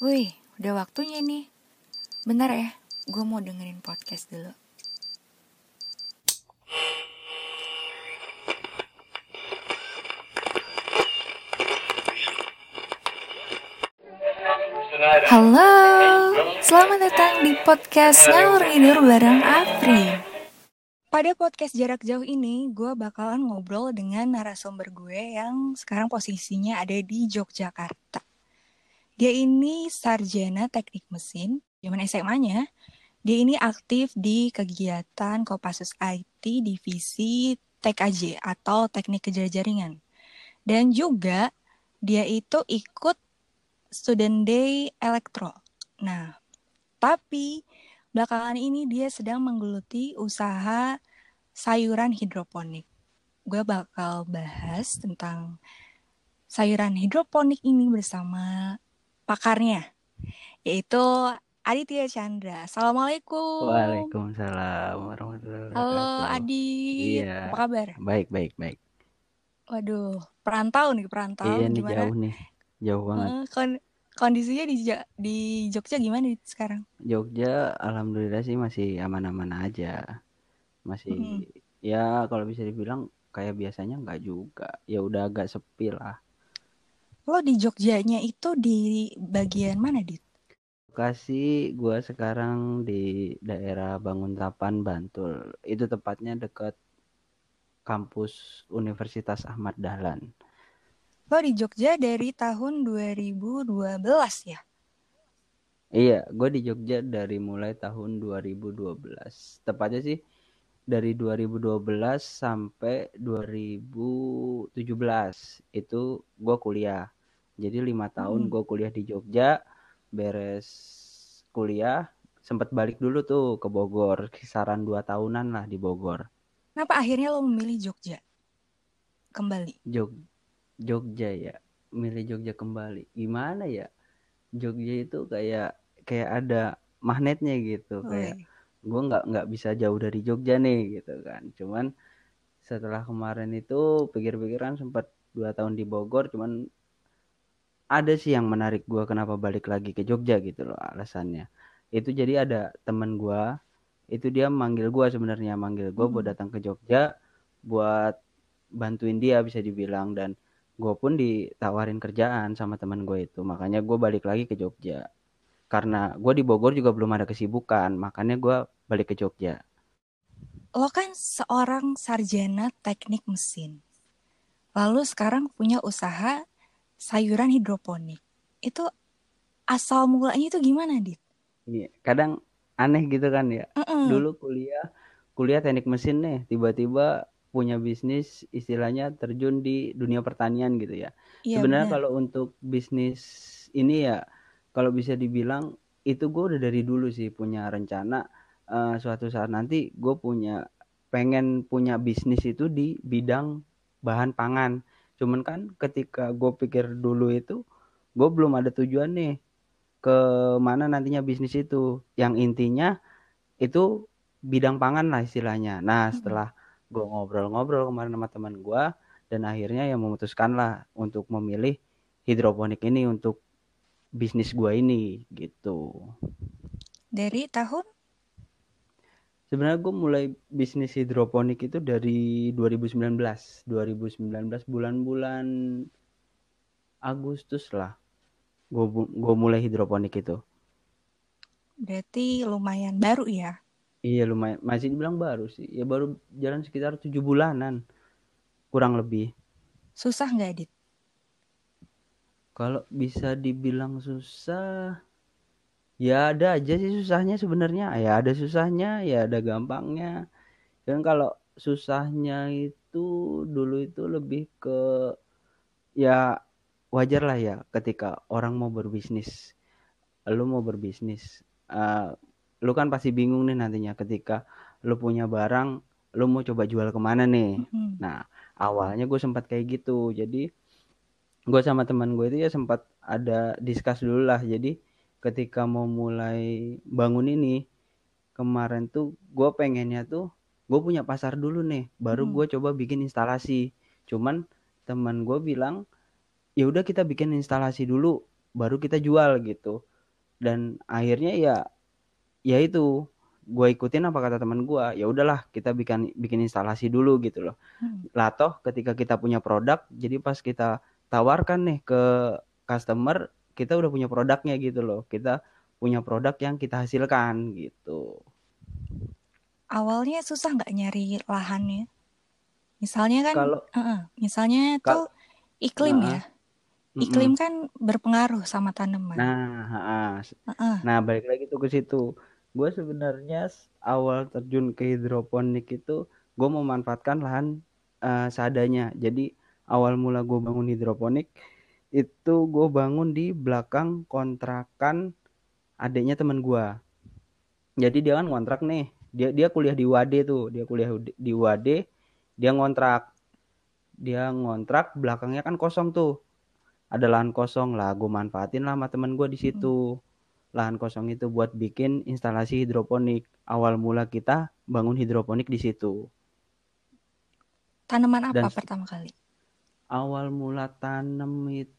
Wih, udah waktunya nih. Bentar ya, gue mau dengerin podcast dulu. Halo, selamat datang di podcast Ngalur Tidur bareng Afri. Pada podcast jarak jauh ini, gue bakalan ngobrol dengan narasumber gue yang sekarang posisinya ada di Yogyakarta. Dia ini sarjana teknik mesin, zaman SMA-nya. Dia ini aktif di kegiatan Kopassus IT Divisi TKJ atau Teknik Kerja Jaringan. Dan juga dia itu ikut Student Day Elektro. Nah, tapi belakangan ini dia sedang menggeluti usaha sayuran hidroponik. Gue bakal bahas tentang sayuran hidroponik ini bersama pakarnya, yaitu Aditya Chandra. Assalamualaikum. Waalaikumsalam warahmatullahi wabarakatuh. Halo Adit, Iya. apa kabar? Baik, baik, baik. Waduh, perantau nih, perantau. Iya nih Gimana? jauh nih. Jauh banget. Kon- kondisinya di di Jogja gimana Dit, sekarang? Jogja alhamdulillah sih masih aman-aman aja. Masih Mm-mm. ya kalau bisa dibilang kayak biasanya nggak juga. Ya udah agak sepi lah. Lo di Jogjanya itu di bagian mana, Dit? Lokasi gua sekarang di daerah Banguntapan, Bantul. Itu tepatnya dekat kampus Universitas Ahmad Dahlan. Lo di Jogja dari tahun 2012 ya? Iya, gue di Jogja dari mulai tahun 2012. Tepatnya sih dari 2012 sampai 2017 itu gue kuliah. Jadi lima tahun Hmm. gue kuliah di Jogja, beres kuliah sempat balik dulu tuh ke Bogor, kisaran dua tahunan lah di Bogor. Kenapa akhirnya lo memilih Jogja kembali? Jog Jogja ya, milih Jogja kembali. Gimana ya? Jogja itu kayak kayak ada magnetnya gitu, kayak Woi. gue nggak nggak bisa jauh dari Jogja nih gitu kan cuman setelah kemarin itu pikir-pikiran sempat dua tahun di Bogor cuman ada sih yang menarik gue kenapa balik lagi ke Jogja gitu loh alasannya itu jadi ada teman gue itu dia manggil gue sebenarnya manggil gue buat Hmm. datang ke Jogja buat bantuin dia bisa dibilang dan gue pun ditawarin kerjaan sama teman gue itu makanya gue balik lagi ke Jogja karena gue di Bogor juga belum ada kesibukan makanya gue balik ke Jogja Lo kan seorang sarjana teknik mesin. Lalu sekarang punya usaha sayuran hidroponik. Itu asal mulanya itu gimana, Dit? Iya, kadang aneh gitu kan ya Mm-mm. dulu kuliah kuliah teknik mesin nih tiba-tiba punya bisnis istilahnya terjun di dunia pertanian gitu ya Iya sebenarnya benar. kalau untuk bisnis ini ya kalau bisa dibilang itu gue udah dari dulu sih punya rencana eh, suatu saat nanti gue punya pengen punya bisnis itu di bidang bahan pangan cuman kan ketika gue pikir dulu itu gue belum ada tujuan nih ke mana nantinya bisnis itu yang intinya itu bidang pangan lah istilahnya nah Mm-mm. setelah gue ngobrol-ngobrol kemarin sama teman gue dan akhirnya yang memutuskan lah untuk memilih hidroponik ini untuk bisnis gua ini gitu. Dari tahun Sebenarnya gue mulai bisnis hidroponik itu dari 2019, 2019 bulan-bulan Agustus lah. Gue gue mulai hidroponik itu. berarti lumayan baru ya. Iya lumayan, masih dibilang baru sih. Ya baru jalan sekitar tujuh bulanan kurang lebih. Susah nggak, Dit? Kalau bisa dibilang susah, ya ada aja sih susahnya sebenarnya. Ya ada susahnya, ya ada gampangnya. Dan kalau susahnya itu dulu itu lebih ke ya wajar lah ya ketika orang mau berbisnis. Lu mau berbisnis, eh, lu kan pasti bingung nih nantinya ketika lu punya barang, lu mau coba jual ke mana nih. Mm-mm. Nah, awalnya gue sempat kayak gitu. Jadi gue sama teman gue itu ya sempat ada discuss dulu lah. Jadi ketika mau mulai bangun ini kemarin tuh gue pengennya tuh gue punya pasar dulu nih. Baru Mm-mm. gue coba bikin instalasi. Cuman teman gue bilang ya udah kita bikin instalasi dulu baru kita jual gitu dan akhirnya ya ya itu gue ikutin apa kata teman gue ya udahlah kita bikin bikin instalasi dulu gitu loh hmm. lah toh ketika kita punya produk jadi pas kita tawarkan nih ke customer kita udah punya produknya gitu loh. Kita punya produk yang kita hasilkan gitu. Awalnya susah nggak nyari lahannya? Misalnya kan kalau uh -uh, misalnya tuh iklim uh -uh. ya iklim kan berpengaruh sama tanaman. Nah uh -uh. nah balik lagi tuh ke situ. Gue sebenarnya awal terjun ke hidroponik itu gue memanfaatkan lahan uh, seadanya. Jadi awal mula gue bangun hidroponik itu gue bangun di belakang kontrakan adiknya temen gue jadi dia kan kontrak nih. Dia dia kuliah di UAD tuh. Dia kuliah di UAD dia ngontrak. Dia ngontrak belakangnya kan kosong tuh. Ada lahan kosong lah gue manfaatin lah sama temen gue di situ. Hmm lahan kosong itu buat bikin instalasi hidroponik. Awal mula kita bangun hidroponik di situ. Tanaman apa Dan pertama kali? Awal mula tanam itu,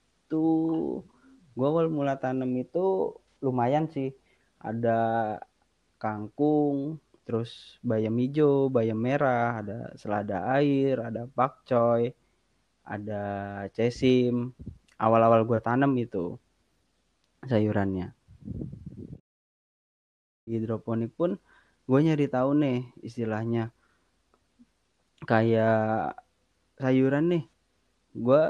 gua awal mula tanam itu lumayan sih. Ada kangkung, terus bayam hijau, bayam merah, ada selada air, ada pakcoy, ada cesim. Awal-awal gua tanam itu sayurannya hidroponik pun gue nyari tahu nih istilahnya kayak sayuran nih gue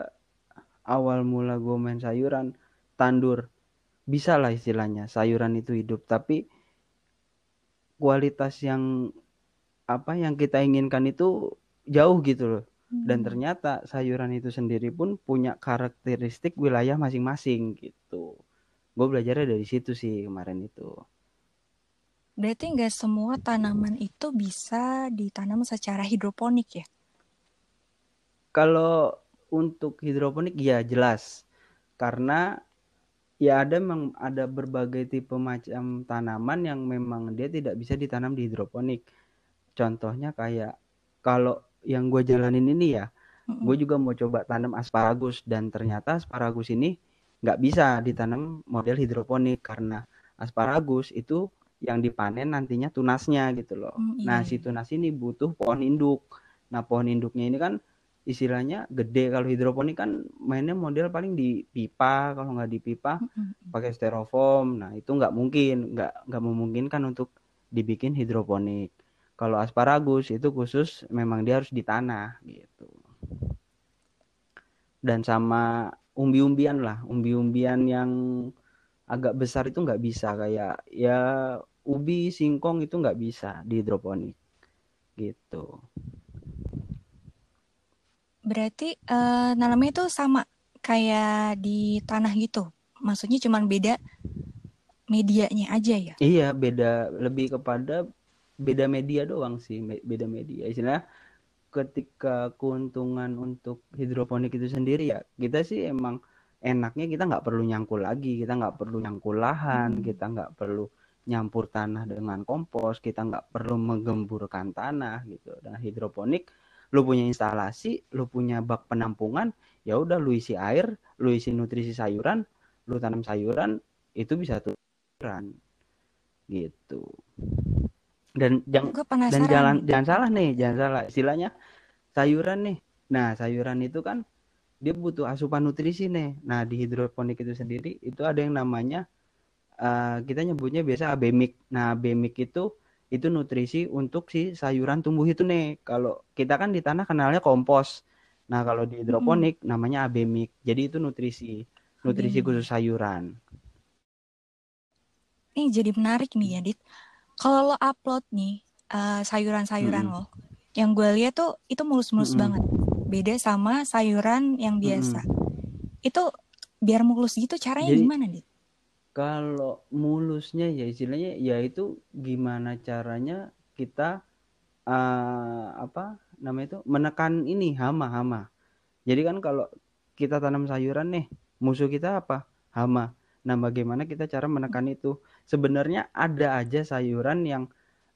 awal mula gue main sayuran tandur. Bisa lah istilahnya sayuran itu hidup. Tapi kualitas yang apa yang kita inginkan itu jauh gitu loh. Dan hmm. ternyata sayuran itu sendiri pun punya karakteristik wilayah masing-masing gitu. Gue belajarnya dari situ sih kemarin itu. Berarti nggak semua tanaman itu bisa ditanam secara hidroponik ya? Kalau untuk hidroponik ya jelas karena ya ada memang ada berbagai tipe macam tanaman yang memang dia tidak bisa ditanam di hidroponik contohnya kayak kalau yang gue jalanin ini ya mm-hmm. gue juga mau coba tanam asparagus dan ternyata asparagus ini nggak bisa ditanam model hidroponik karena asparagus itu yang dipanen nantinya tunasnya gitu loh. Mm, nah, iya. si tunas ini butuh pohon induk. Nah, pohon induknya ini kan istilahnya gede. Kalau hidroponik kan mainnya model paling di pipa kalau nggak di pipa pakai styrofoam. Nah itu nggak mungkin nggak nggak memungkinkan untuk dibikin hidroponik. Kalau asparagus itu khusus memang dia harus di tanah gitu. Dan sama umbi-umbian lah. Umbi-umbian yang agak besar itu nggak bisa. Kayak ya ubi singkong itu nggak bisa di hidroponik gitu berarti uh, nanamnya itu sama kayak di tanah gitu? Maksudnya cuma beda medianya aja ya? Iya beda lebih kepada beda media doang sih beda media. Istilah ketika keuntungan untuk hidroponik itu sendiri ya kita sih emang enaknya kita nggak perlu nyangkul lagi kita nggak perlu nyangkul lahan hmm. kita nggak perlu nyampur tanah dengan kompos kita nggak perlu menggemburkan tanah gitu. Dan hidroponik lu punya instalasi lu punya bak penampungan ya udah lu isi air lu isi nutrisi sayuran lu tanam sayuran itu bisa turunan gitu. Dan jangan dan jalan jangan salah nih jangan salah. Istilahnya sayuran nih. Nah sayuran itu kan dia butuh asupan nutrisi nih. Nah di hidroponik itu sendiri itu ada yang namanya uh, kita nyebutnya biasa abemik. Nah abemik itu itu nutrisi untuk si sayuran tumbuh itu nih kalau kita kan di tanah kenalnya kompos nah kalau di hidroponik hmm. namanya abemik jadi itu nutrisi nutrisi hmm. khusus sayuran ini jadi menarik nih ya Dit kalau lo upload nih uh, sayuran-sayuran hmm. lo, yang gue lihat tuh itu mulus-mulus hmm. banget. Beda sama sayuran yang biasa. Hmm. Itu biar mulus gitu caranya Jadi, gimana, nih? Kalau mulusnya ya istilahnya ya itu gimana caranya kita uh, apa namanya itu menekan ini hama-hama. Jadi kan kalau kita tanam sayuran nih, musuh kita apa? Hama. Nah, bagaimana kita cara menekan itu? Sebenarnya ada aja sayuran yang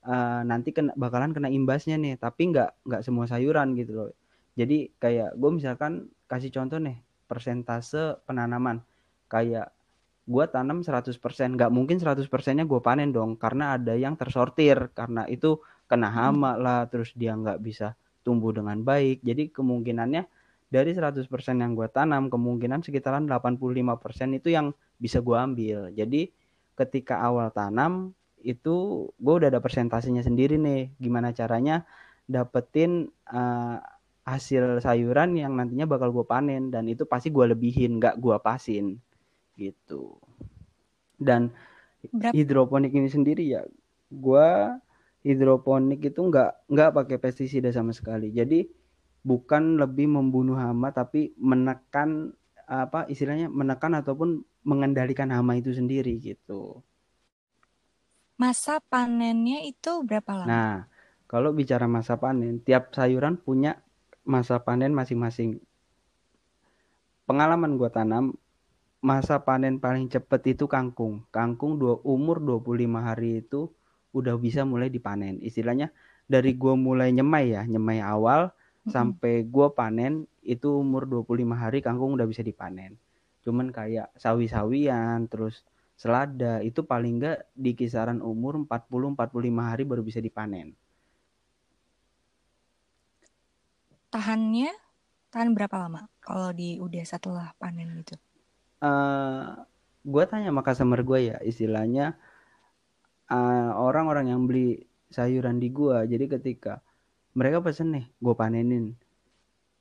uh, nanti kena, bakalan kena imbasnya nih, tapi nggak nggak semua sayuran gitu loh. Jadi kayak gue misalkan kasih contoh nih persentase penanaman kayak gue tanam 100% nggak mungkin 100 persennya gue panen dong karena ada yang tersortir karena itu kena hmm. hama lah terus dia nggak bisa tumbuh dengan baik. Jadi kemungkinannya dari 100% yang gue tanam kemungkinan sekitaran 85% itu yang bisa gue ambil. Jadi ketika awal tanam itu gue udah ada persentasenya sendiri nih gimana caranya dapetin uh, hasil sayuran yang nantinya bakal gue panen dan itu pasti gue lebihin nggak gue pasin gitu. Dan Berapa? hidroponik ini sendiri ya gue hidroponik itu nggak nggak pakai pestisida sama sekali. Jadi bukan lebih membunuh hama tapi menekan apa istilahnya menekan ataupun mengendalikan hama itu sendiri gitu. Masa panennya itu berapa lama? Nah kalau bicara masa panen tiap sayuran punya masa panen masing-masing. Pengalaman gue tanam masa panen paling cepet itu kangkung. Kangkung dua, umur 25 hari itu udah bisa mulai dipanen. Istilahnya dari gua mulai nyemai ya, nyemai awal mm-hmm. sampai gua panen itu umur 25 hari kangkung udah bisa dipanen. Cuman kayak sawi-sawian terus selada itu paling enggak di kisaran umur 40 45 hari baru bisa dipanen. Tahannya tahan berapa lama kalau di udah setelah panen gitu? Uh, eh, gue tanya sama customer gue ya istilahnya uh, orang-orang yang beli sayuran di gue jadi ketika mereka pesen nih gue panenin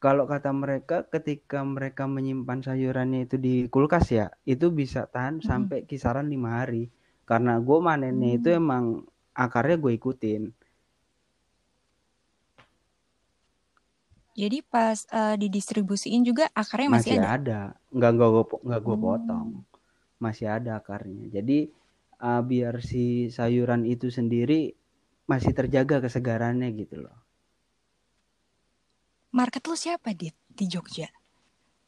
kalau kata mereka ketika mereka menyimpan sayurannya itu di kulkas ya itu bisa tahan hmm. sampai kisaran lima hari karena gue manennya hmm. itu emang akarnya gue ikutin Jadi pas uh, didistribusiin juga akarnya masih, masih ada? ada. Nggak nggak gue nggak gue hmm. potong. Masih ada akarnya. Jadi uh, biar si sayuran itu sendiri masih terjaga kesegarannya gitu loh. Market lu siapa di di Jogja?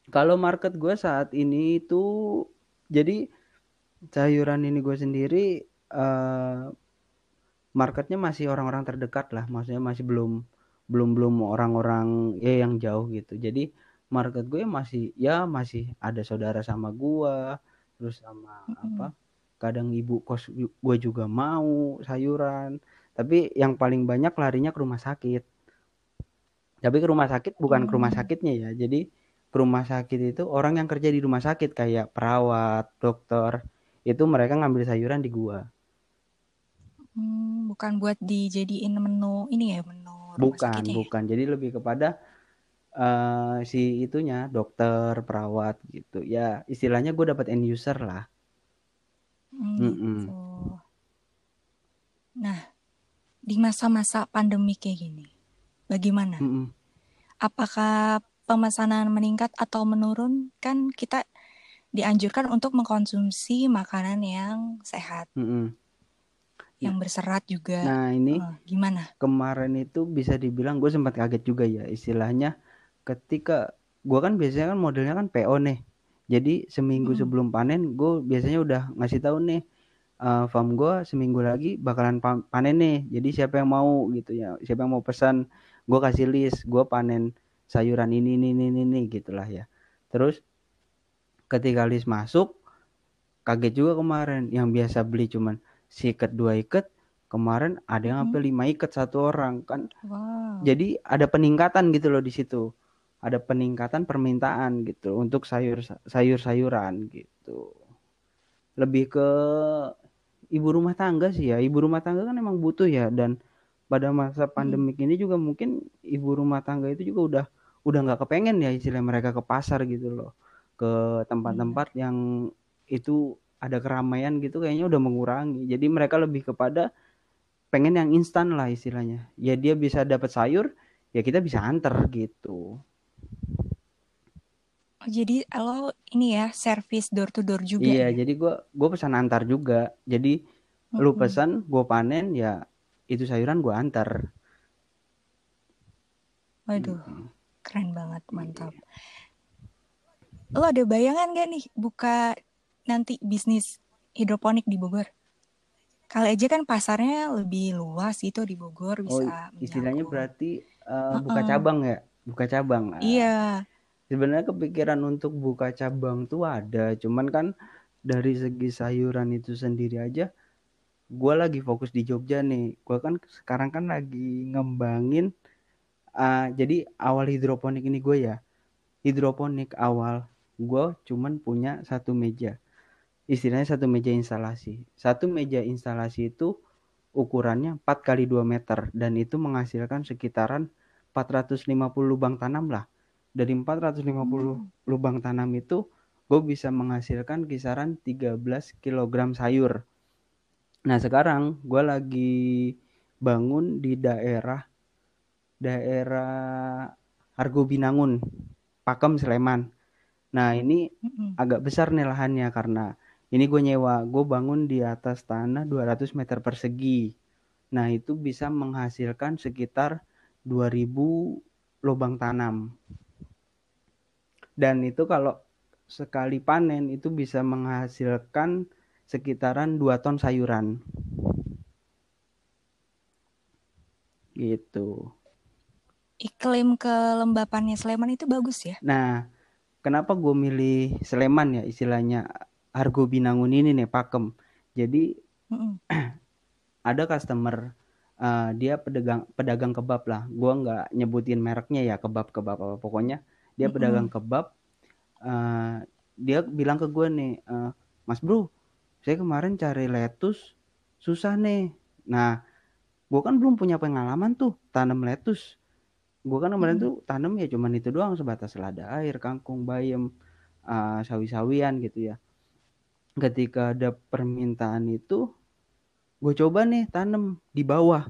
Kalau market gue saat ini itu jadi sayuran ini gue sendiri uh, marketnya masih orang-orang terdekat lah, maksudnya masih belum belum belum orang-orang ya yang jauh gitu. Jadi market gue masih ya masih ada saudara sama gue terus sama mm -hmm. apa kadang ibu kos gue juga mau sayuran. Tapi yang paling banyak larinya ke rumah sakit. Tapi ke rumah sakit bukan ke rumah sakitnya ya. Jadi ke rumah sakit itu orang yang kerja di rumah sakit kayak perawat dokter itu mereka ngambil sayuran di gua. Hmm, bukan buat dijadiin menu ini ya menu bukan ya? bukan. Jadi lebih kepada uh, si itunya dokter perawat gitu. Ya istilahnya gue dapat end user lah. Hmm, mm -mm. nah di masa-masa pandemi kayak gini bagaimana? Mm -mm. apakah pemesanan meningkat atau menurun? Kan kita dianjurkan untuk mengkonsumsi makanan yang sehat. Mm -mm yang berserat juga. Nah ini uh, gimana? Kemarin itu bisa dibilang gue sempat kaget juga ya istilahnya ketika gue kan biasanya kan modelnya kan PO nih. Jadi seminggu hmm. sebelum panen gue biasanya udah ngasih tahu nih uh, farm gue seminggu lagi bakalan panen nih. Jadi siapa yang mau gitu ya, siapa yang mau pesan gue kasih list gue panen sayuran ini ini ini ini gitulah ya. Terus ketika list masuk kaget juga kemarin yang biasa beli cuman si ikat dua ikat kemarin ada yang sampai hmm. lima ikat satu orang kan wow. jadi ada peningkatan gitu loh di situ ada peningkatan permintaan gitu untuk sayur sayur sayuran gitu lebih ke ibu rumah tangga sih ya ibu rumah tangga kan emang butuh ya dan pada masa pandemik hmm. ini juga mungkin ibu rumah tangga itu juga udah udah nggak kepengen ya istilah mereka ke pasar gitu loh ke tempat-tempat hmm. yang itu ada keramaian gitu kayaknya udah mengurangi. Jadi mereka lebih kepada pengen yang instan lah istilahnya. Ya dia bisa dapat sayur, ya kita bisa antar gitu. Oh, jadi lo ini ya service door to door juga. Iya, ya? jadi gue gue pesan antar juga. Jadi mm-hmm. lu pesan, gue panen ya itu sayuran gue antar. Waduh, mm-hmm. keren banget, mantap. Iya. Lo ada bayangan gak nih buka nanti bisnis hidroponik di Bogor? Kali aja kan pasarnya lebih luas itu di Bogor oh, bisa. Oh, istilahnya berarti uh, buka cabang ya, buka cabang. Iya. Sebenarnya kepikiran untuk buka cabang tuh ada, cuman kan dari segi sayuran itu sendiri aja gue lagi fokus di Jogja nih gue kan sekarang kan lagi ngembangin uh, jadi awal hidroponik ini gue ya hidroponik awal gue cuman punya satu meja istilahnya satu meja instalasi satu meja instalasi itu ukurannya 4 kali 2 meter dan itu menghasilkan sekitaran 450 lubang tanam lah dari 450 hmm. lubang tanam itu gue bisa menghasilkan kisaran 13 kg sayur Nah sekarang gue lagi bangun di daerah daerah Argo Binangun, Pakem Sleman. Nah ini agak besar nih lahannya karena ini gue nyewa, gue bangun di atas tanah 200 meter persegi. Nah itu bisa menghasilkan sekitar 2000 lubang tanam. Dan itu kalau sekali panen itu bisa menghasilkan sekitaran 2 ton sayuran. Gitu. Iklim kelembapannya Sleman itu bagus ya? Nah, kenapa gue milih Sleman ya istilahnya Argo Binangun ini nih Pakem. Jadi mm ada customer uh, dia pedagang pedagang kebab lah. Gue nggak nyebutin mereknya ya kebab kebab apa pokoknya dia mm pedagang kebab. Uh, dia bilang ke gue nih, uh, Mas Bro, saya kemarin cari lettuce susah nih nah gue kan belum punya pengalaman tuh tanam lettuce gue kan kemarin hmm. tuh tanam ya cuman itu doang sebatas lada air kangkung bayam uh, sawi-sawian gitu ya ketika ada permintaan itu gue coba nih tanam di bawah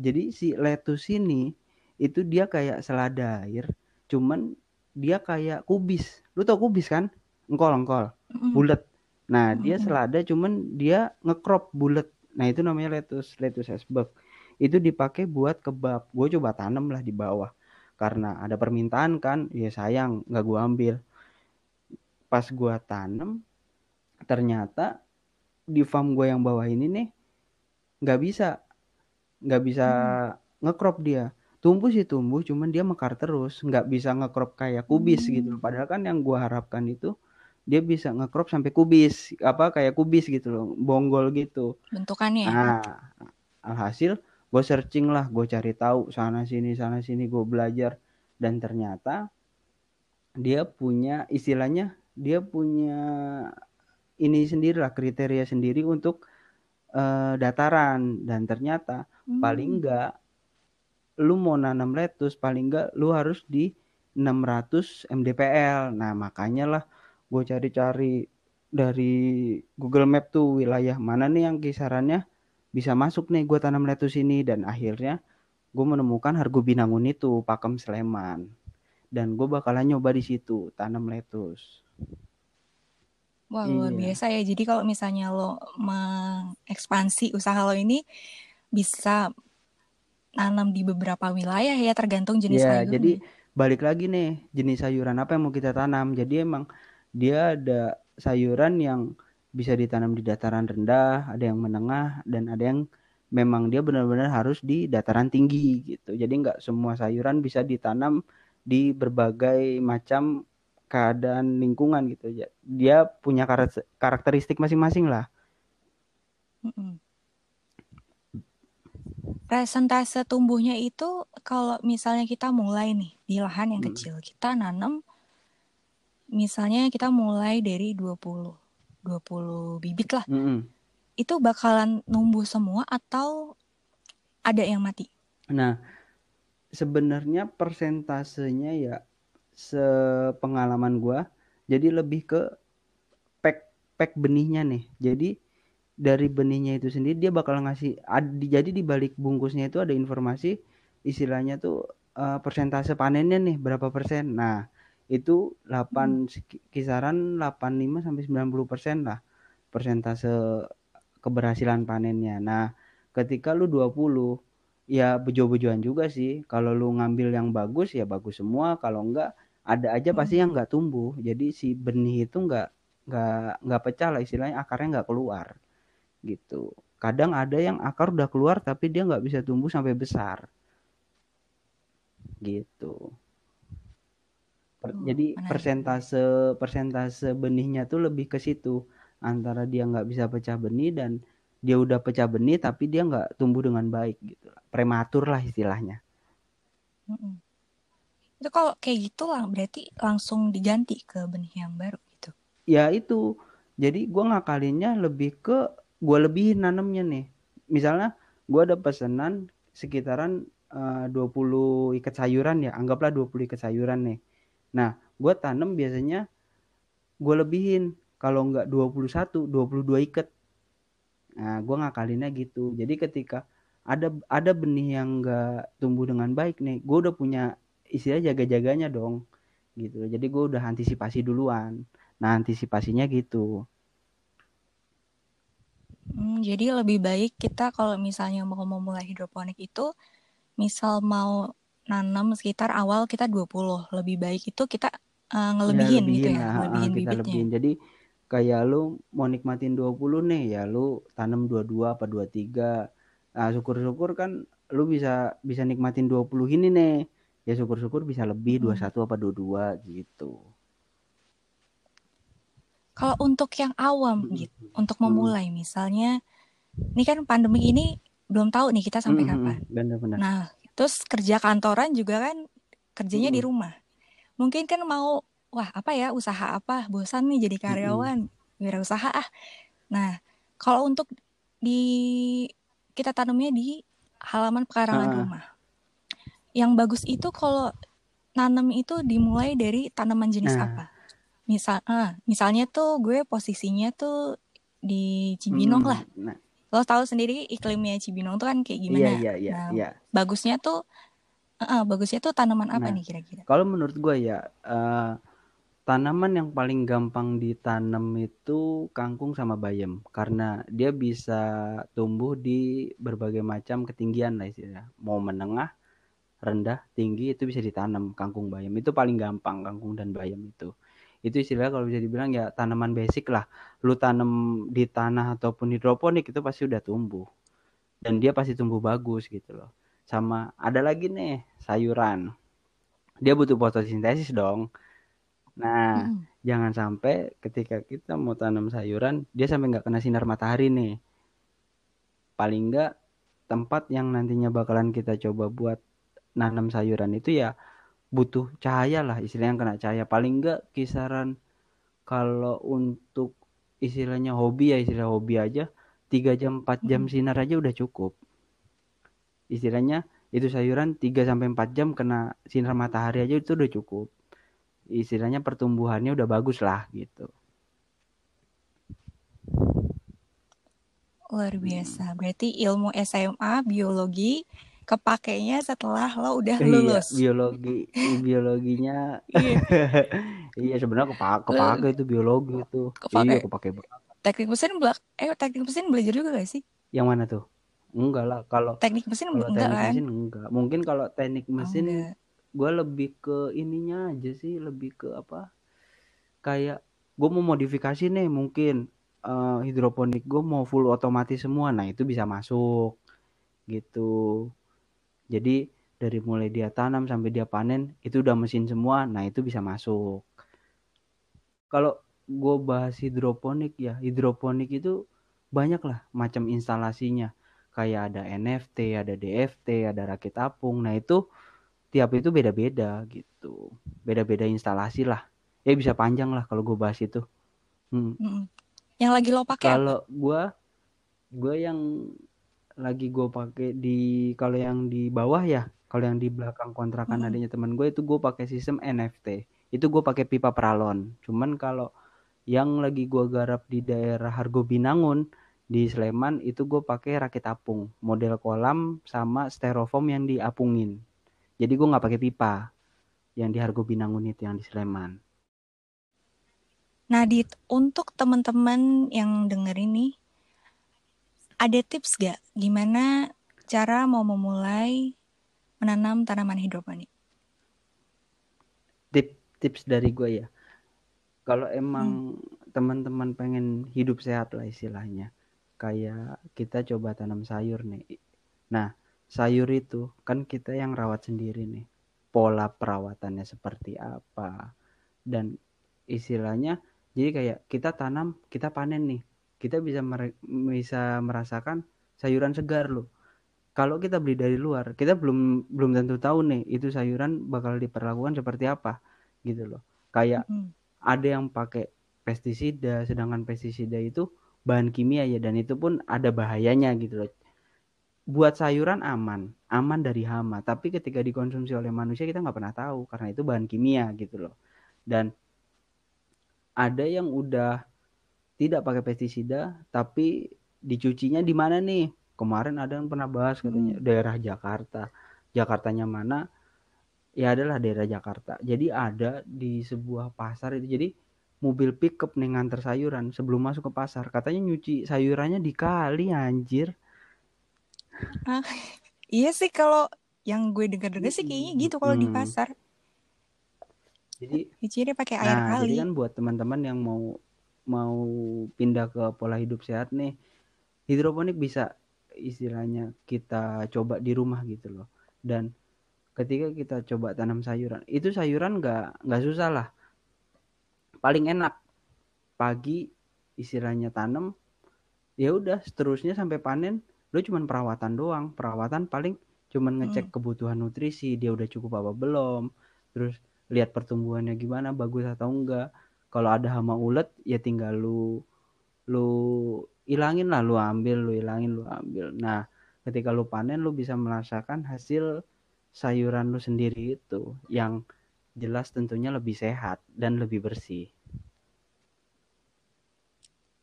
jadi si lettuce ini itu dia kayak selada air cuman dia kayak kubis lu tau kubis kan engkol engkol bulat Nah, dia selada cuman dia ngekrop bulat. Nah, itu namanya lettuce, lettuce iceberg. Itu dipakai buat kebab. Gue coba tanam lah di bawah. Karena ada permintaan kan, ya sayang nggak gue ambil. Pas gue tanam, ternyata di farm gue yang bawah ini nih nggak bisa, nggak bisa hmm. ngekrop dia. Tumbuh sih tumbuh, cuman dia mekar terus, nggak bisa ngekrop kayak kubis gitu. hmm. gitu. Padahal kan yang gue harapkan itu dia bisa ngecrop sampai kubis apa kayak kubis gitu loh bonggol gitu bentukannya nah alhasil gue searching lah gue cari tahu sana sini sana sini gue belajar dan ternyata dia punya istilahnya dia punya ini sendiri lah kriteria sendiri untuk uh, dataran dan ternyata hmm. paling enggak lu mau nanam lettuce paling enggak lu harus di 600 mdpl nah makanya lah gue cari-cari dari Google Map tuh wilayah mana nih yang kisarannya bisa masuk nih gue tanam lettuce ini dan akhirnya gue menemukan Hargo Binangun itu Pakem Sleman dan gue bakalan nyoba di situ tanam lettuce. Wah iya. luar biasa ya. Jadi kalau misalnya lo mengekspansi usaha lo ini bisa nanam di beberapa wilayah ya tergantung jenis yeah, sayuran. Jadi balik lagi nih jenis sayuran apa yang mau kita tanam. Jadi emang dia ada sayuran yang bisa ditanam di dataran rendah, ada yang menengah, dan ada yang memang dia benar-benar harus di dataran tinggi gitu. Jadi nggak semua sayuran bisa ditanam di berbagai macam keadaan lingkungan gitu. Dia punya karakteristik masing-masing lah. Presentase tumbuhnya itu kalau misalnya kita mulai nih di lahan yang hmm. kecil, kita nanam misalnya kita mulai dari 20 20 bibit lah. Mm -hmm. Itu bakalan numbuh semua atau ada yang mati? Nah, sebenarnya persentasenya ya sepengalaman gua jadi lebih ke pack pack benihnya nih. Jadi dari benihnya itu sendiri dia bakal ngasih jadi di balik bungkusnya itu ada informasi istilahnya tuh uh, persentase panennya nih berapa persen. Nah, itu 8 hmm. kisaran 85 sampai 90 persen lah persentase keberhasilan panennya. Nah, ketika lu 20 ya bejo-bejoan juga sih. Kalau lu ngambil yang bagus ya bagus semua, kalau enggak ada aja pasti yang enggak tumbuh. Jadi si benih itu enggak enggak enggak pecah lah istilahnya akarnya enggak keluar. Gitu. Kadang ada yang akar udah keluar tapi dia enggak bisa tumbuh sampai besar. Gitu. Per, oh, jadi persentase persentase benihnya tuh lebih ke situ antara dia nggak bisa pecah benih dan dia udah pecah benih tapi dia nggak tumbuh dengan baik gitu prematur lah istilahnya Mm-mm. Itu kalau kayak gitu lah berarti langsung diganti ke benih yang baru gitu. ya itu. Jadi gue ngakalinnya lebih ke gue lebihin nanemnya nih. Misalnya gue ada pesanan sekitaran eh, 20 ikat sayuran ya. Anggaplah 20 ikat sayuran nih. Nah gue tanam biasanya gue lebihin. Kalau nggak 21 22 ikat. Nah gue ngakalinnya gitu. Jadi ketika ada ada benih yang nggak tumbuh dengan baik nih gue udah punya istilah jaga-jaganya dong gitu. Jadi gue udah antisipasi duluan. Nah antisipasinya gitu. Hmm, jadi lebih baik kita kalau misalnya mau memulai hidroponik itu misal mau nanam sekitar awal kita 20, lebih baik itu kita uh, ya ngelebihin gitu lebihin. ya, lah ha, ha, ngelebihin kita bibitnya. lebihin. Jadi kayak lu mau nikmatin 20 nih ya lu tanam 22 apa 23 nah syukur-syukur kan lu bisa bisa nikmatin 20 ini nih ya syukur-syukur bisa lebih Mm-mm. 21 apa 22 gitu Kalau untuk yang awam gitu, untuk memulai misalnya ini kan pandemi ini belum tahu nih kita sampai kapan. bener-bener Nah, terus kerja kantoran juga kan kerjanya di rumah. Mungkin kan mau wah apa ya usaha apa bosan nih jadi karyawan wirausaha ah. Nah, kalau untuk di kita tanamnya di halaman pekarangan Ha-ha. rumah. Yang bagus itu kalau nanam itu dimulai dari tanaman jenis nah apa? Misal, ah, misalnya tuh gue posisinya tuh di Cibinong lah. mm, nah Lo tahu sendiri iklimnya Cibinong tuh kan kayak iya gimana. iya iya Nah, iya bagusnya tuh, eh, bagusnya tuh tanaman apa nah nih kira-kira? kalau menurut gue ya eh, tanaman yang paling gampang ditanam itu kangkung sama bayam karena dia bisa tumbuh di berbagai macam ketinggian lah istilahnya mau menengah rendah tinggi itu bisa ditanam kangkung bayam. Itu paling gampang kangkung dan bayam itu. Itu istilah kalau bisa dibilang ya tanaman basic lah. Lu tanam di tanah ataupun hidroponik itu pasti udah tumbuh. Dan dia pasti tumbuh bagus gitu loh. Sama ada lagi nih sayuran. Dia butuh fotosintesis dong. Nah jangan sampai ketika kita mau tanam sayuran dia sampai nggak kena sinar matahari nih. Paling nggak tempat yang nantinya bakalan kita coba buat nanam sayuran itu ya butuh cahaya lah istilahnya kena cahaya. Paling nggak kisaran kalau untuk istilahnya hobi ya istilah hobi aja 3 jam 4 jam sinar aja udah cukup. Istilahnya itu sayuran 3 sampai 4 jam kena sinar matahari aja itu udah cukup. Istilahnya pertumbuhannya udah bagus lah gitu. Luar biasa. Berarti ilmu SMA biologi kepakainya setelah lo udah iya lulus. biologi biologinya Iya, iya sebenarnya kepa lo kepake itu biologi itu iya kepake. kepake banget Teknik mesin belak eh teknik mesin belajar juga gak sih? yang mana tuh enggak lah kalau Teknik mesin kalau enggak teknik kan? mesin enggak mungkin kalau teknik Oh, mesin enggak. gue lebih ke ininya aja sih lebih ke apa kayak gue mau modifikasi nih mungkin eh, hidroponik gue mau full otomatis semua nah itu bisa masuk gitu jadi dari mulai dia tanam sampai dia panen itu udah mesin semua nah itu bisa masuk. Kalau gue bahas hidroponik ya hidroponik itu banyak lah macam instalasinya. Kayak ada NFT ada DFT ada rakit apung nah itu tiap itu beda-beda gitu. Beda-beda instalasi lah. Ya bisa panjang lah kalau gue bahas itu. Hmm. Yang lagi lo pakai kalau gue gue yang lagi gue pakai di kalau yang di bawah ya kalau yang di belakang kontrakan Mm-mm. adanya teman gue itu gue pakai sistem NFT itu gue pakai pipa peralon. Cuman kalau yang lagi gue garap di daerah Hargo Binangun di Sleman itu gue pakai rakit apung. Model kolam sama styrofoam yang diapungin. Jadi gue nggak pakai pipa yang di Hargo Binangun itu yang di Sleman. Nah, di untuk teman-teman yang denger ini ada tips gak gimana cara mau memulai menanam tanaman hidroponik? tip tips dari gue ya. Kalau Hmm. emang teman-teman pengen hidup sehat lah istilahnya kayak kita coba tanam sayur nih. Nah sayur itu kan kita yang rawat sendiri nih. Pola perawatannya seperti apa? Dan istilahnya jadi kayak kita tanam kita panen nih kita bisa bisa merasakan sayuran segar loh. Kalau kita beli dari luar kita belum belum tentu tahu nih itu sayuran bakal diperlakukan seperti apa gitu loh. Kayak mm -hmm. ada yang pakai pestisida sedangkan pestisida itu bahan kimia ya dan itu pun ada bahayanya gitu loh. Buat sayuran aman aman dari hama. Tapi ketika dikonsumsi oleh manusia kita nggak pernah tahu karena itu bahan kimia gitu loh. Dan ada yang udah tidak pakai pestisida tapi dicucinya di mana nih? Kemarin ada yang pernah bahas katanya hmm. daerah Jakarta. Jakartanya mana? Ya adalah daerah Jakarta. Jadi ada di sebuah pasar itu. Jadi mobil pickup nih nganter sayuran sebelum masuk ke pasar. Katanya nyuci sayurannya di kali anjir. Ah, iya sih kalau yang gue dengar-dengar sih kayaknya gitu kalau hmm. di pasar. Jadi nyucinya pakai air nah, kali. jadi kan buat teman-teman yang mau mau pindah ke pola hidup sehat nih hidroponik bisa istilahnya kita coba di rumah gitu loh. Dan ketika kita coba tanam sayuran itu sayuran nggak nggak susah lah. Paling enak pagi istilahnya tanam ya udah seterusnya sampai panen lu cuman perawatan doang. Perawatan paling cuman ngecek hmm. kebutuhan nutrisi dia udah cukup apa belum terus lihat pertumbuhannya gimana bagus atau enggak kalau ada hama ulet ya tinggal lu lu ilangin lah lu ambil lu ilangin lu ambil nah ketika lu panen lu bisa merasakan hasil sayuran lu sendiri itu yang jelas tentunya lebih sehat dan lebih bersih.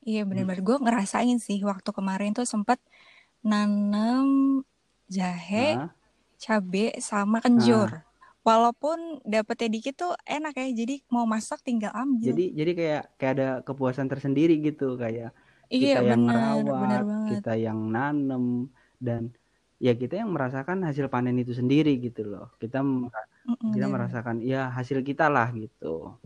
Iya benar-benar gue ngerasain sih waktu kemarin tuh sempet nanam jahe, nah. cabe sama kenjur. Nah. Walaupun dapetnya dikit tuh enak ya, jadi mau masak tinggal ambil. Jadi jadi kayak kayak ada kepuasan tersendiri gitu kayak iya, kita yang bener, merawat, kita yang nanem dan ya kita yang merasakan hasil panen itu sendiri gitu loh. Kita kita merasakan ya hasil kita lah gitu.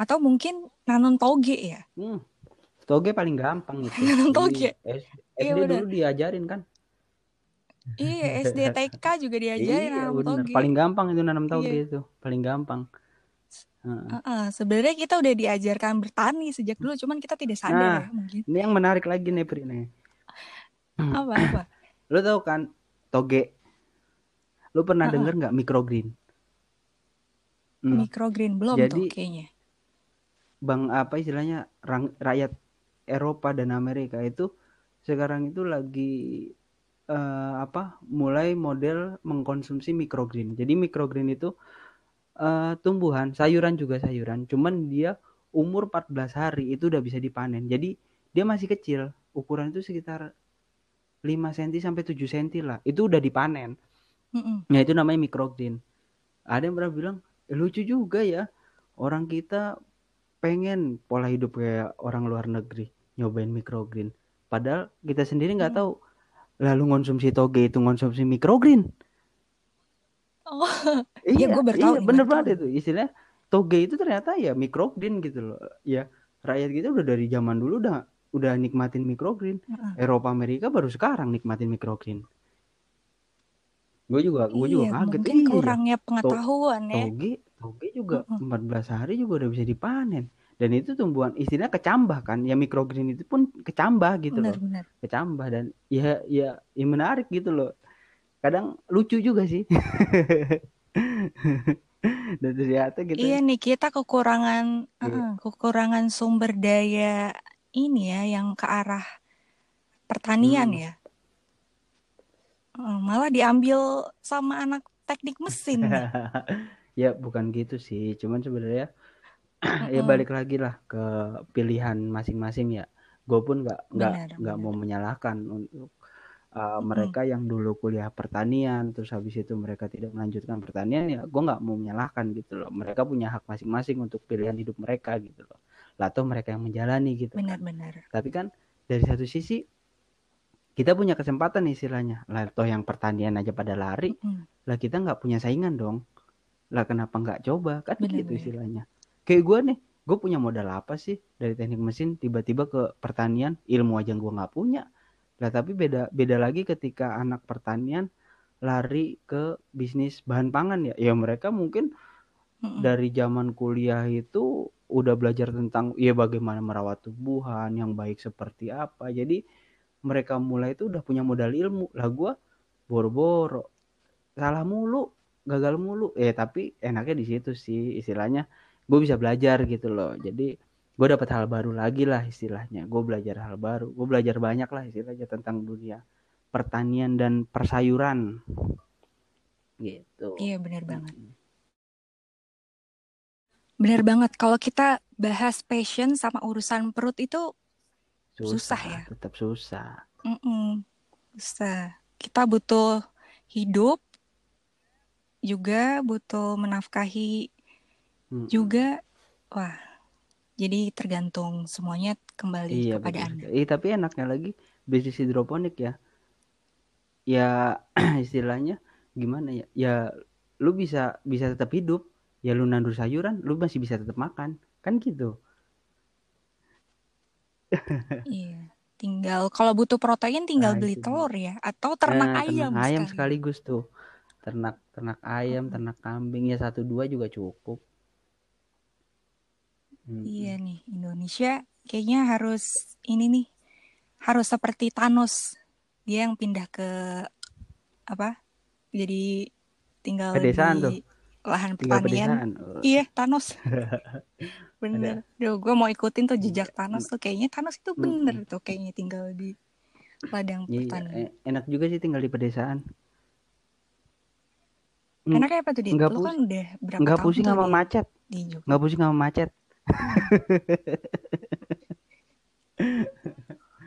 Atau mungkin nanam toge ya? Hmm, toge paling gampang itu. nanam toge. SD, iya, dulu diajarin kan? Iya, SD TK juga diajarin iya, nanam toge. Paling gampang itu nanam toge iya. itu, paling gampang. Uh, uh, sebenarnya kita udah diajarkan bertani sejak dulu, cuman kita tidak sadar nah, ya mungkin. Ini yang menarik lagi nih Pri nih. Apa apa? Lo tau kan toge Lu pernah uh -uh. denger nggak microgreen? Hmm. Microgreen belum Jadi, tuh kayaknya. Bang apa istilahnya rang, rakyat Eropa dan Amerika itu sekarang itu lagi uh, apa mulai model mengkonsumsi microgreen. Jadi microgreen itu uh, tumbuhan, sayuran juga sayuran, cuman dia umur 14 hari itu udah bisa dipanen. Jadi dia masih kecil, ukuran itu sekitar 5 cm sampai 7 cm lah. Itu udah dipanen. Mm-mm. Nah itu namanya microgreen. Ada yang pernah bilang e, lucu juga ya orang kita pengen pola hidup kayak orang luar negeri nyobain microgreen. Padahal kita sendiri nggak mm. tahu lalu konsumsi toge itu konsumsi microgreen. Oh, iya, ya, gue bertahu. Iya, bener banget itu istilah toge itu ternyata ya microgreen gitu loh. Ya rakyat kita udah dari zaman dulu udah udah nikmatin microgreen. Uh-uh. Eropa Amerika baru sekarang nikmatin microgreen gue juga gue juga iya, kaget mungkin iya, kurangnya pengetahuan to ya toge toge juga empat belas hari juga udah bisa dipanen dan itu tumbuhan istilahnya kecambah kan ya microgreen itu pun kecambah gitu benar, loh benar. kecambah dan ya ya ya menarik gitu loh kadang lucu juga sih dan ternyata gitu iya nih kita kekurangan iya. uh, kekurangan sumber daya ini ya yang ke arah pertanian hmm. ya malah diambil sama anak teknik mesin ya bukan gitu sih cuman sebenarnya ya balik lagi lah ke pilihan masing-masing ya. Gue pun nggak nggak nggak mau menyalahkan untuk uh, mm mereka yang dulu kuliah pertanian terus habis itu mereka tidak melanjutkan pertanian ya gue nggak mau menyalahkan gitu loh. Mereka punya hak masing-masing untuk pilihan hidup mereka gitu loh. Lah atau mereka yang menjalani gitu benar-benar kan. tapi kan dari satu sisi kita punya kesempatan istilahnya. Lah toh yang pertanian aja pada lari hmm. lah kita nggak punya saingan dong. Lah kenapa nggak coba? Kan bener, gitu istilahnya kayak gue nih gue punya modal apa sih dari teknik mesin tiba-tiba ke pertanian? Ilmu aja gue nggak punya. Lah tapi beda beda lagi ketika anak pertanian lari ke bisnis bahan pangan ya. Ya mereka mungkin dari zaman kuliah itu udah belajar tentang ya bagaimana merawat tubuhan yang baik seperti apa. Jadi mereka mulai itu udah punya modal ilmu. Lah gue boro-boro. Salah mulu gagal mulu. Eh tapi enaknya di situ sih istilahnya gue bisa belajar gitu loh. Jadi gue dapat hal baru lagi lah istilahnya. Gue belajar hal baru. Gue belajar banyak lah istilahnya tentang dunia pertanian dan persayuran. Gitu. Iya benar banget. Benar banget. Kalau kita bahas passion sama urusan perut itu susah, susah ya? tetap susah. Mm -mm, susah. Kita butuh hidup juga butuh menafkahi hmm. juga wah jadi tergantung semuanya kembali iya, kepada betul. anda. Eh, tapi enaknya lagi bisnis hidroponik ya. Ya istilahnya gimana ya? Ya lu bisa bisa tetap hidup. Ya lu nandur sayuran, lu masih bisa tetap makan. Kan gitu. iya. Tinggal kalau butuh protein tinggal nah, beli telur ya atau ternak nah, ayam. Ternak ayam sekaligus tuh. Ternak ternak ayam, hmm. ternak kambing ya satu dua juga cukup. Hmm. Iya nih, Indonesia kayaknya harus ini nih, harus seperti Thanos. Dia yang pindah ke apa? Jadi tinggal pedesaan di tuh. lahan pertanian. Oh. Iya, Thanos. bener. Duh, gue mau ikutin tuh jejak Thanos tuh. Kayaknya Thanos itu bener hmm. tuh kayaknya tinggal di ladang iya, pertanian. E, enak juga sih tinggal di pedesaan. Enaknya apa tuh dia? Nggak Lu kan udah berapa Nggak pusing sama macet. Nggak pusing sama macet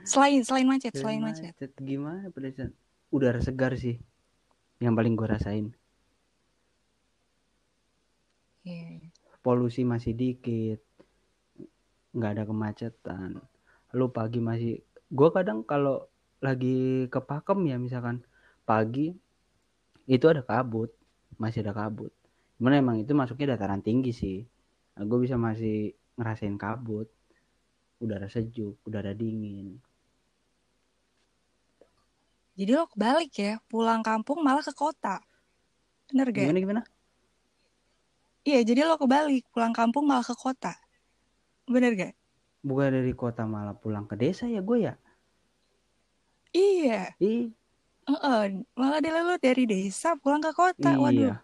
selain selain macet, selain, macet. macet. Gimana pedesaan? Udara segar sih. Yang paling gue rasain. Yeah. Iya. Polusi masih dikit. nggak ada kemacetan. Lu pagi masih gue kadang kalau lagi ke Pakem ya misalkan pagi itu ada kabut, masih ada kabut. Gimana emang itu masuknya dataran tinggi sih nah, gue bisa masih ngerasain kabut. Udara sejuk udara dingin. Jadi lo kebalik ya pulang kampung malah ke kota. Bener gak? Gimana gimana? Iya jadi lo kebalik pulang kampung malah ke kota. Bener gak? Bukan dari kota malah pulang ke desa ya gue ya? Iya. Iya uh -uh. malah dia lo dari desa pulang ke kota iya. waduh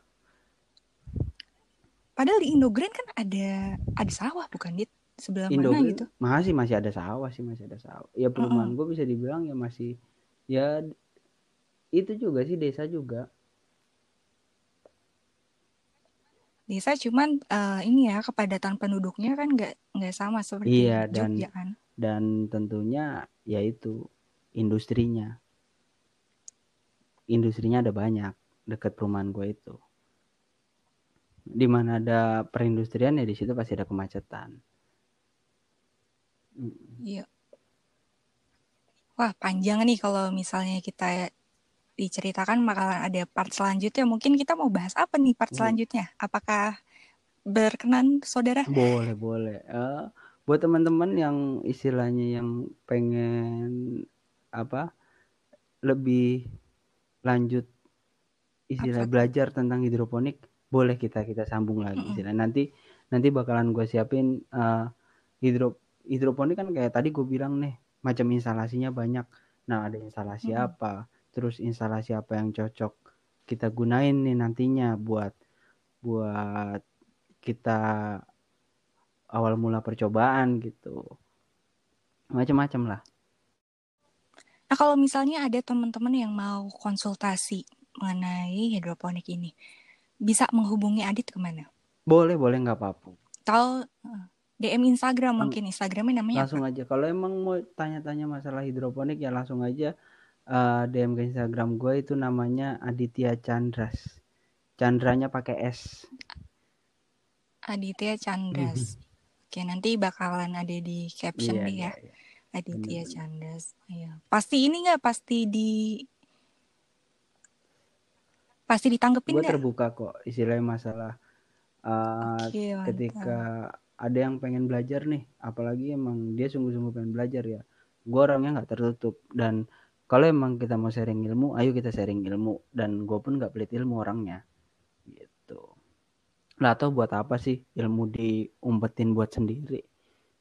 Padahal di Indogreen kan ada ada sawah bukan di sebelah Indogreen, mana gitu? Masih masih ada sawah sih masih ada sawah. Ya perumahan uh -uh. gue bisa dibilang ya masih ya itu juga sih desa juga. Desa cuman uh, ini ya kepadatan penduduknya kan nggak nggak sama seperti iya, dan, Jogja kan. Dan tentunya yaitu industrinya. Industrinya ada banyak dekat perumahan gue itu di mana ada perindustrian ya di situ pasti ada kemacetan. Iya. Wah, panjang nih kalau misalnya kita diceritakan bakalan ada part selanjutnya. Mungkin kita mau bahas apa nih part selanjutnya? Apakah berkenan saudara? Boleh, boleh. Uh, buat teman-teman yang istilahnya yang pengen apa lebih lanjut istilah apa? belajar tentang hidroponik boleh kita kita sambung lagi mm -hmm. nanti nanti bakalan gue siapin uh, hidro hidroponik kan kayak tadi gue bilang nih macam instalasinya banyak. Nah ada instalasi mm -hmm. apa? Terus instalasi apa yang cocok kita gunain nih nantinya buat buat kita awal mula percobaan gitu. Macam-macam lah. Nah kalau misalnya ada teman-teman yang mau konsultasi mengenai hidroponik ini bisa menghubungi Adit ke mana? Boleh, boleh nggak apa-apa. Tahu eh, DM Instagram mungkin Instagramnya namanya langsung apa? aja. Kalau emang mau tanya-tanya masalah hidroponik ya langsung aja uh, eh, DM ke Instagram gue itu namanya Aditya Chandras. Chandranya pakai S. Aditya Chandras. Oke, nanti bakalan ada di caption iya, nih ya. Iya, iya. Aditya Chandras. Iya. Pasti ini nggak pasti di pasti ditanggepin gue terbuka kok istilahnya masalah uh, okay, ketika ada yang pengen belajar nih apalagi emang dia sungguh-sungguh pengen belajar ya gue orangnya nggak tertutup. Dan kalau emang kita mau sharing ilmu ayo kita sharing ilmu. Dan gue pun nggak pelit ilmu orangnya gitu. Lah atau buat apa sih ilmu diumpetin buat sendiri?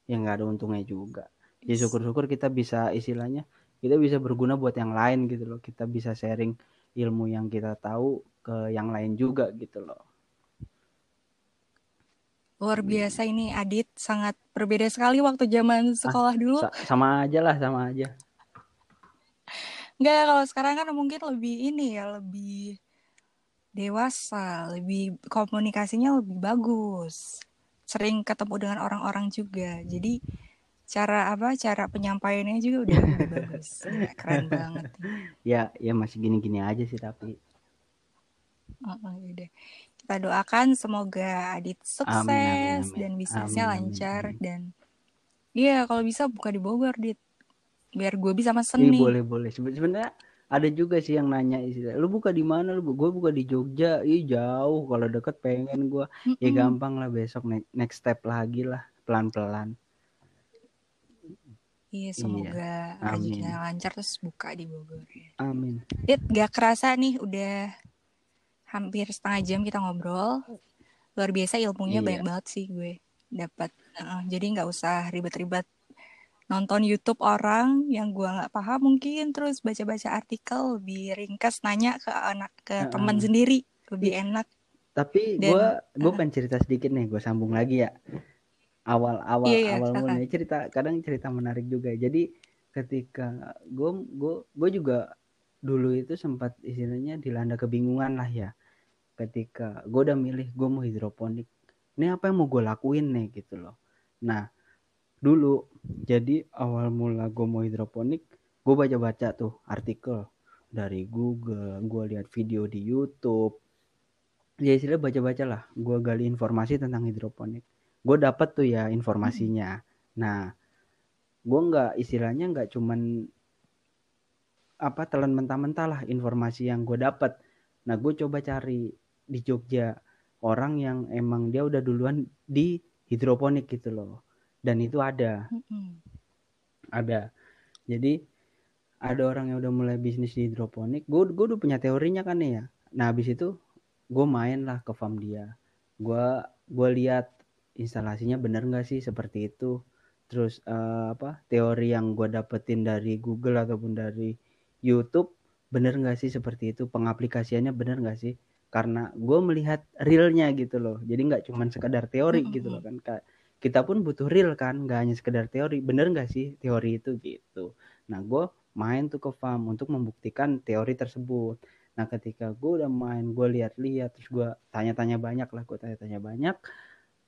Yang nggak ada untungnya juga. Ya syukur-syukur kita bisa istilahnya kita bisa berguna buat yang lain gitu loh. Kita bisa sharing ilmu yang kita tahu ke yang lain juga gitu loh. Luar biasa ini Adit. Sangat berbeda sekali waktu zaman ah, sekolah ah, dulu. sa sama aja lah sama aja. Enggak kalau sekarang kan mungkin lebih ini ya lebih dewasa lebih komunikasinya lebih bagus. Sering ketemu dengan orang-orang juga. Jadi cara apa cara penyampaiannya juga udah bagus ya, keren banget ya. Ya masih gini-gini aja sih tapi oh, oh yaudah. kita doakan semoga Adit sukses amin, amin, amin. dan bisnisnya amin, lancar amin. dan iya kalau bisa buka di Bogor Dit. Biar gue bisa mesen nih boleh boleh. Sebenarnya ada juga sih yang nanya istilah lu buka di mana? Lu gue buka di Jogja. Ih jauh. Kalau deket pengen gue mm -mm. ya gampang lah besok next step lagi lah pelan pelan Iya, semoga iya. rezekinya lancar terus buka di Bogor. Ya. Amin. Dit, gak kerasa nih udah hampir setengah jam kita ngobrol. Luar biasa ilmunya iya. banyak banget sih gue dapat. Uh, jadi nggak usah ribet-ribet nonton YouTube orang yang gue nggak paham mungkin terus baca-baca artikel lebih ringkas nanya ke anak ke uh, teman sendiri lebih enak. Tapi gue gue uh, pengen cerita sedikit nih, gue sambung lagi ya awal awal yeah, yeah, awal mulanya cerita kadang cerita menarik juga. Jadi ketika gue gue gue juga dulu itu sempat istilahnya dilanda kebingungan lah ya. Ketika gue udah milih gue mau hidroponik ini apa yang mau gue lakuin nih gitu loh. Nah dulu jadi awal mula gue mau hidroponik gue baca baca tuh artikel dari Google gue lihat video di YouTube. Ya istilah baca baca lah gue gali informasi tentang hidroponik gue dapet tuh ya informasinya. Nah gue nggak istilahnya nggak cuman apa telan mentah-mentah lah informasi yang gue dapet. Nah gue coba cari di Jogja orang yang emang dia udah duluan di hidroponik gitu loh. Dan itu ada. Ada. Jadi ada orang yang udah mulai bisnis di hidroponik. Gue gue udah punya teorinya kan ya. Nah habis itu gue main lah ke farm dia. Gue gue lihat instalasinya benar nggak sih seperti itu? Terus uh, apa teori yang gue dapetin dari Google ataupun dari YouTube bener nggak sih seperti itu? Pengaplikasiannya bener nggak sih? Karena gue melihat realnya gitu loh. Jadi nggak cuma sekedar teori gitu loh kan kita pun butuh real kan nggak hanya sekedar teori. Bener nggak sih teori itu gitu? Nah gue main tuh ke farm untuk membuktikan teori tersebut. Nah ketika gue udah main gue lihat-lihat terus gue tanya-tanya banyak lah gue tanya-tanya banyak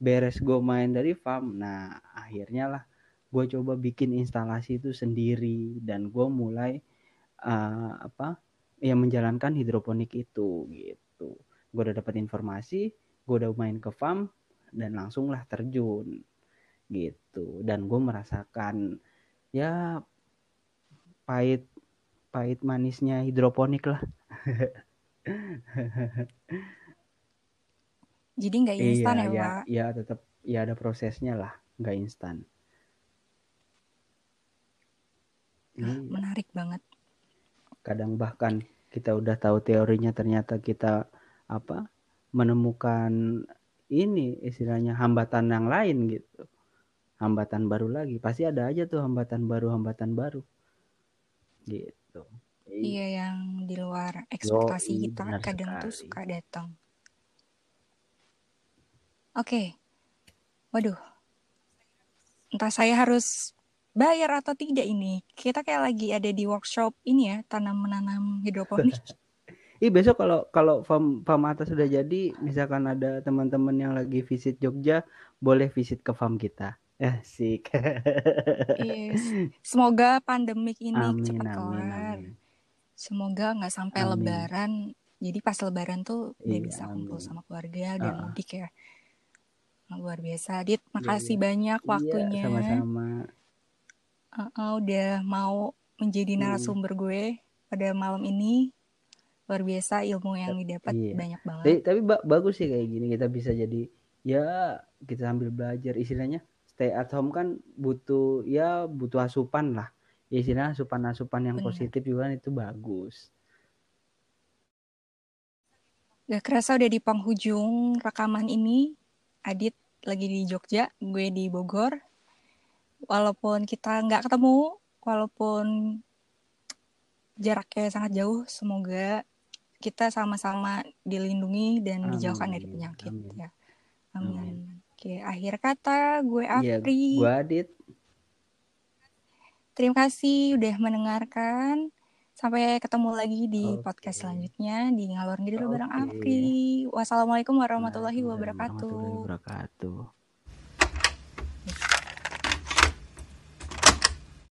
beres gue main dari farm. Nah akhirnya lah gue coba bikin instalasi itu sendiri. Dan gue mulai uh, apa ya menjalankan hidroponik itu gitu. Gue udah dapat informasi gue udah main ke farm dan langsung lah terjun gitu. Dan gue merasakan ya pahit pahit manisnya hidroponik lah Jadi nggak instan iya, ya, ya, Pak? Iya, tetap ya ada prosesnya lah, nggak instan. Nah, menarik banget. Kadang bahkan kita udah tahu teorinya ternyata kita apa menemukan ini istilahnya hambatan yang lain gitu. Hambatan baru lagi. Pasti ada aja tuh hambatan baru, hambatan baru. Gitu. Iya yang di luar ekspektasi Yo, kita kadang sekali. tuh suka datang. Oke. Waduh. Entah saya harus bayar atau tidak ini. Kita kayak lagi ada di workshop ini ya, tanam menanam hidroponik. Ih besok kalau kalau farm, farm atas sudah jadi, misalkan ada teman-teman yang lagi visit Jogja, boleh visit ke farm kita. Asik. yes. Semoga pandemik ini amin, cepat kelar. Semoga nggak sampai amin. lebaran. Jadi pas lebaran tuh dia iya, bisa kumpul sama keluarga dan uh -uh. mudik ya luar biasa Dit iya, makasih yeah, banyak iya, waktunya sama-sama uh, uh, udah mau menjadi hmm. narasumber hmm. gue pada malam ini luar biasa ilmu yang didapat iya. banyak banget tapi, tapi ba bagus sih kayak gini kita bisa jadi ya kita sambil belajar istilahnya stay at home kan butuh ya butuh asupan lah ya istilahnya asupan-asupan yang Bener. positif juga kan itu bagus Gak kerasa udah di penghujung rekaman ini. Adit lagi di Jogja, gue di Bogor. Walaupun kita nggak ketemu, walaupun jaraknya sangat jauh, semoga kita sama-sama dilindungi dan Amin. dijauhkan dari penyakit Amin. ya. Amin. Amin. Oke, akhir kata gue iya, Apri. Ya, gue Adit. Terima kasih udah mendengarkan. Sampai ketemu lagi di okay. podcast selanjutnya di Ngalor Ngidul okay. bareng Apri. Wassalamualaikum warahmatullahi wabarakatuh. Warahmatullahi wabarakatuh.